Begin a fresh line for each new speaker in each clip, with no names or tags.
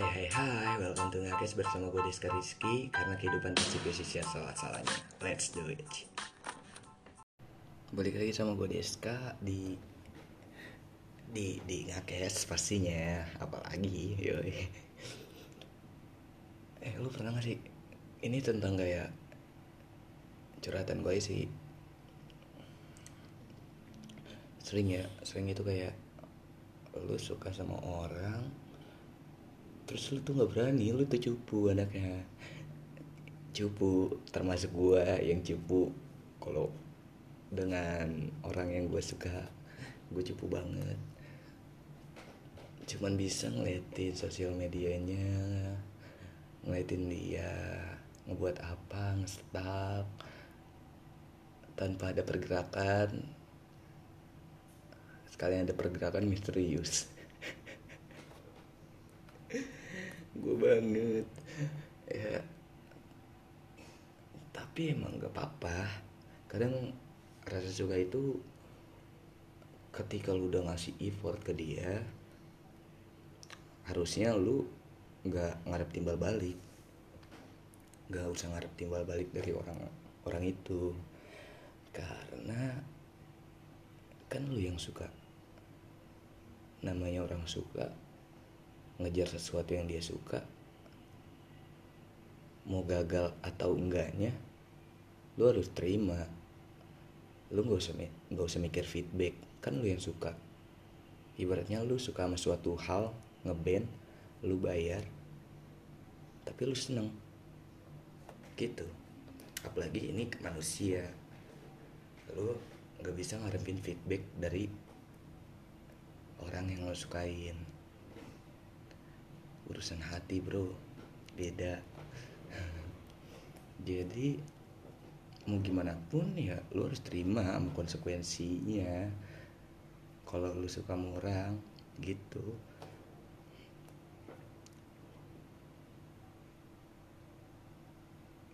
Hai hai hai, welcome to Ngakes bersama gue Deska Rizky Karena kehidupan pasti sia salah-salahnya Let's do it. Balik lagi sama gue Deska di di di Ngakes pastinya apalagi yoi. Eh lu pernah gak sih ini tentang gaya curhatan gue sih. Sering ya sering itu kayak lu suka sama orang terus lu tuh nggak berani lu tuh cupu anaknya. Cupu termasuk gua yang cupu. Kalau dengan orang yang gue suka gue cupu banget. Cuman bisa ngeliatin sosial medianya ngeliatin dia ngebuat apa ngestak tanpa ada pergerakan. Sekalian ada pergerakan misterius gue banget. Ya tapi emang gak apa-apa. Kadang rasa suka itu ketika lu udah ngasih effort ke dia harusnya lu nggak ngarep timbal balik. Nggak usah ngarep timbal balik dari orang orang itu. Karena kan lu yang suka. Namanya orang suka ngejar sesuatu yang dia suka mau gagal atau enggaknya lu harus terima. Lu nggak usah nggak usah mikir feedback. Kan lu yang suka. Ibaratnya lu suka sama suatu hal ngeband lu bayar tapi lu seneng. Gitu. Apalagi ini manusia. Lu nggak bisa ngarepin feedback dari orang yang lo sukain. Urusan hati bro. Beda jadi mau gimana pun ya lu harus terima sama konsekuensinya. Kalau lu suka sama orang gitu.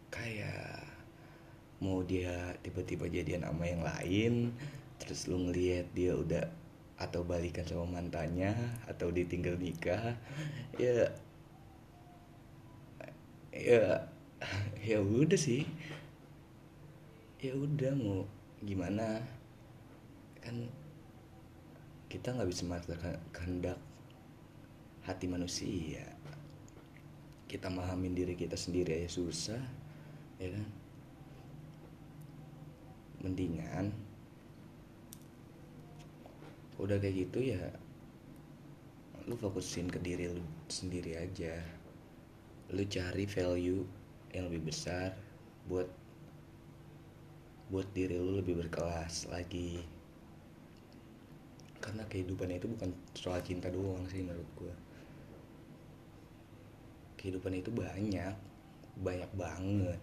Kayak mau dia tiba-tiba jadian sama yang lain terus lu ngeliat dia udah atau balikan sama mantannya atau ditinggal nikah ya ya ya udah sih. Ya udah mau gimana? Kan kita nggak bisa maksa kehendak hati manusia. Kita mahamin diri kita sendiri aja susah ya kan? Mendingan udah kayak gitu ya lu fokusin ke diri lu sendiri aja. Lu cari value yang lebih besar buat buat diri lu lebih berkelas lagi. Karena kehidupan itu bukan soal cinta doang sih menurut gue kehidupan itu banyak banyak banget.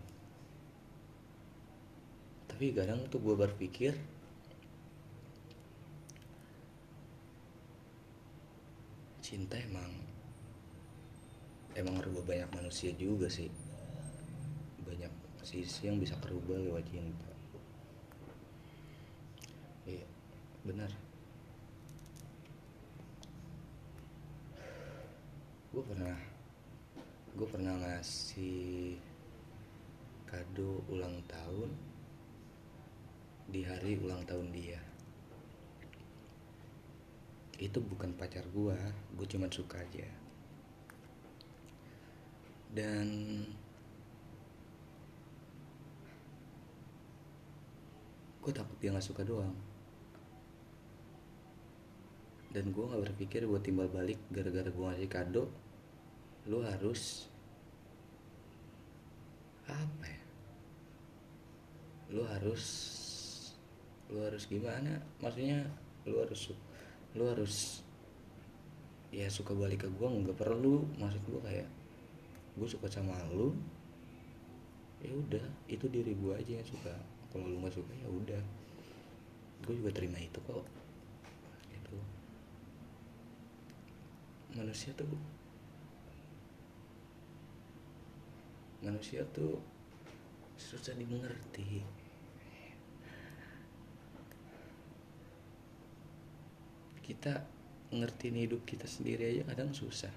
Tapi kadang tuh gue berpikir cinta emang emang rubah banyak manusia juga sih sisi yang bisa kerubah lewat cinta. Iya benar. Gue pernah gue pernah ngasih kado ulang tahun di hari ulang tahun dia. Itu bukan pacar gue gue cuma suka aja. Dan gue takut dia nggak suka doang. Dan gue nggak berpikir buat timbal balik gara-gara gue ngasih kado lu harus apa ya? Lu harus lu harus gimana? Maksudnya lu harus lu harus ya suka balik ke gue nggak perlu. Maksud gue kayak gue suka sama lu ya udah itu diri gue aja yang suka kalau lu nggak suka ya udah. Gue juga terima itu kok. Itu manusia tuh manusia tuh susah dimengerti. Kita ngertiin hidup kita sendiri aja kadang susah.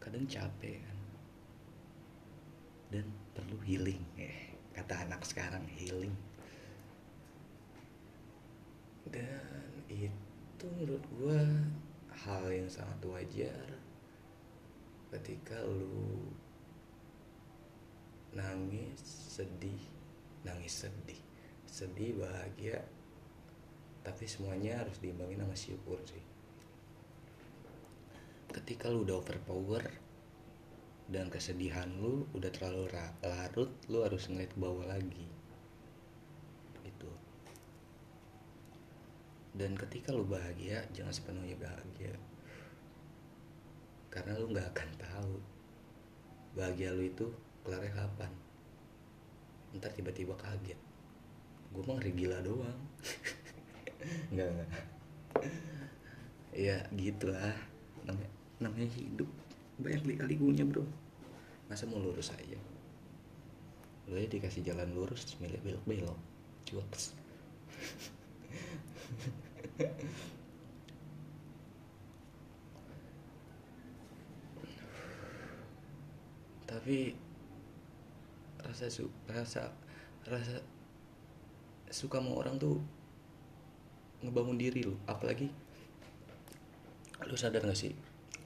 Kadang capek kan. Dan perlu healing kata anak sekarang healing. Dan itu menurut gue hal yang sangat wajar. Ketika lu nangis sedih nangis sedih. Sedih bahagia tapi semuanya harus diimbangin sama syukur sih. Ketika lu udah overpower dan kesedihan lu udah terlalu larut lu harus ngeliat ke bawah lagi. Gitu. Dan ketika lu bahagia jangan sepenuhnya bahagia. Karena lu nggak akan tahu bahagia lu itu kelarnya kapan. Ntar tiba-tiba kaget. Gue mah ngeri gila doang. Nggak. Nggak ya gitulah. Namanya namanya hidup banyak lika-likunya bro. Masa mau lurus aja? Lu ya dikasih jalan lurus milik belok-belok. Cuaks tapi rasa su rasa rasa suka sama orang tuh ngebangun diri lu. Apalagi lu sadar gak sih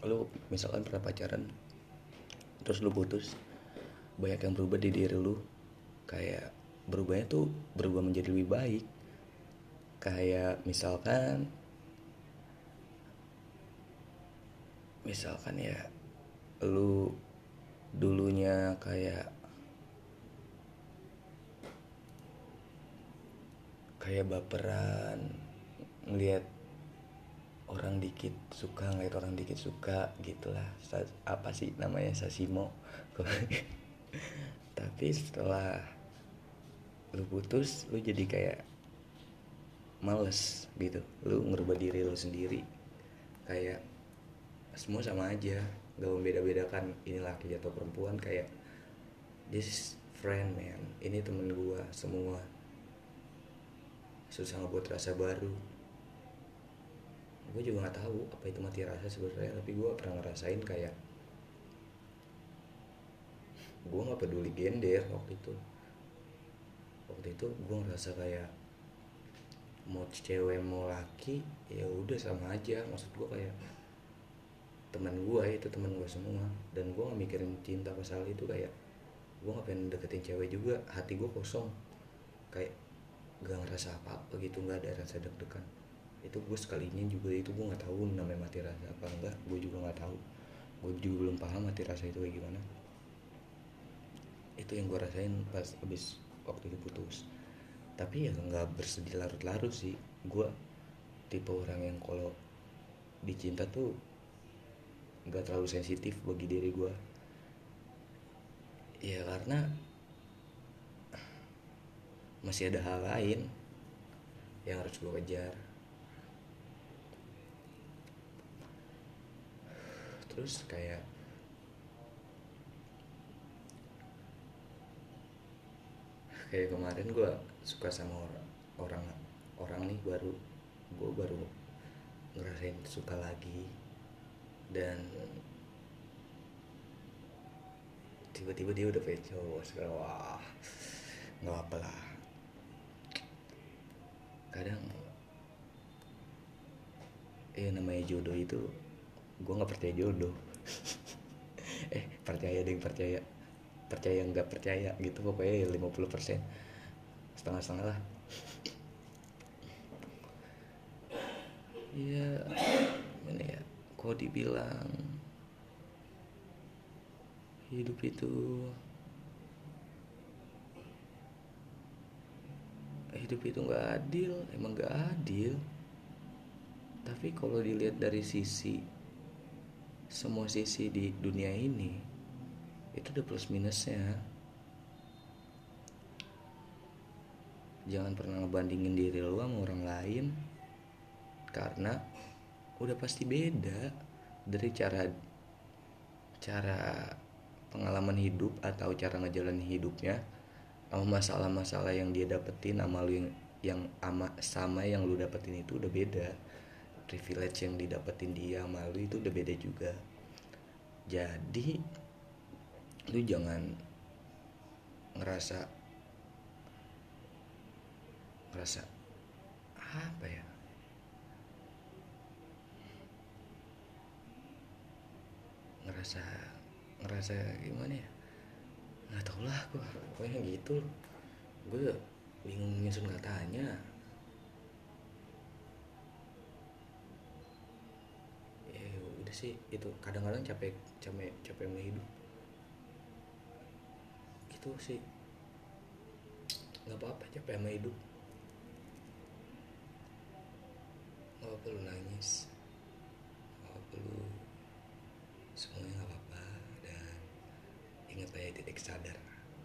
lu misalkan pernah pacaran terus lu putus banyak yang berubah di diri lu. Kayak berubahnya tuh berubah menjadi lebih baik. Kayak misalkan misalkan ya lu dulunya kayak kayak baperan ngelihat orang dikit suka ngeliat orang dikit suka gitulah. Apa sih namanya sasimo? Tapi setelah lu putus lu jadi kayak males gitu. Lu ngerubah diri lu sendiri. Kayak semua sama aja gak membeda-bedakan ini laki atau perempuan. Kayak this friend man. Ini temen gua semua. Susah ngebuat rasa baru gue juga nggak tahu apa itu mati rasa sebenarnya tapi gue pernah ngerasain kayak gue nggak peduli gender waktu itu. Waktu itu gue ngerasa kayak mau cewek mau laki ya udah sama aja. Maksud gue kayak teman gue itu teman gue semua. Dan gue nggak mikirin cinta pasal itu kayak gue nggak pengen deketin cewek juga. Hati gue kosong. Kayak gak ngerasa apa-apa gitu nggak ada rasa deg-degan itu gue sekalinya juga itu gue nggak tahu namanya mati rasa apa enggak. Gue juga nggak tahu. Gue juga belum paham mati rasa itu kayak gimana. Itu yang gue rasain pas abis waktu itu putus. Tapi ya nggak bersedih larut-larut sih. Gue tipe orang yang kalau dicinta tuh nggak terlalu sensitif bagi diri gue ya karena masih ada hal lain yang harus gue kejar terus kayak kayak kemarin gue suka sama orang orang orang nih baru gue baru ngerasain suka lagi dan tiba-tiba dia udah punya cowok wah nggak apa lah. Kadang ya namanya jodoh itu gue nggak percaya jodoh. Eh percaya deh percaya. Percaya nggak percaya gitu pokoknya 50% setengah-setengah lah. Iya, ini ya, kok dibilang hidup itu hidup itu nggak adil emang nggak adil. Tapi kalau dilihat dari sisi semua sisi di dunia ini itu ada plus minusnya. Jangan pernah ngebandingin diri lo sama orang lain karena udah pasti beda dari cara cara pengalaman hidup atau cara ngejalanin hidupnya sama masalah-masalah yang dia dapetin sama lu yang yang ama, sama yang lu dapetin itu udah beda privilege yang didapetin dia sama lu itu udah beda juga. Jadi lu jangan ngerasa ngerasa apa ya? Ngerasa ngerasa gimana ya? Nggak tau lah gue pokoknya gitu. Gue bingung nyusun katanya ya udah sih itu kadang-kadang capek capek capek hidup gitu sih. Nggak apa-apa capek sama hidup nggak apa lu nangis. Nggak apa lu semuanya nggak apa-apa. Dan ingat aja titik sadar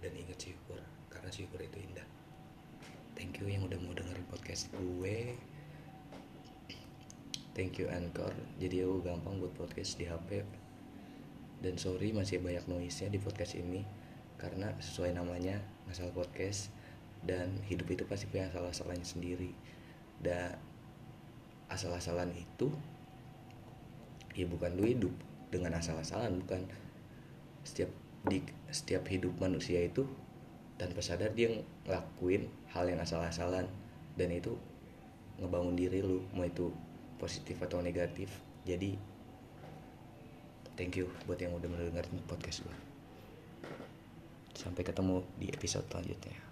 dan ingat syukur karena syukur itu indah. Thank you yang udah mau dengerin podcast gue thank you Anchor. Jadi aku gampang buat podcast di HP dan sorry masih banyak noise nya di podcast ini karena sesuai namanya masalah podcast dan hidup itu pasti punya salah-salahnya sendiri. Dan asal-asalan itu ya bukan lu hidup dengan asal-asalan bukan. Setiap di setiap hidup manusia itu tanpa sadar dia ngelakuin hal yang asal-asalan dan itu ngebangun diri lu mau itu positif atau negatif. Jadi thank you buat yang udah mendengarkan podcast gue sampai ketemu di episode selanjutnya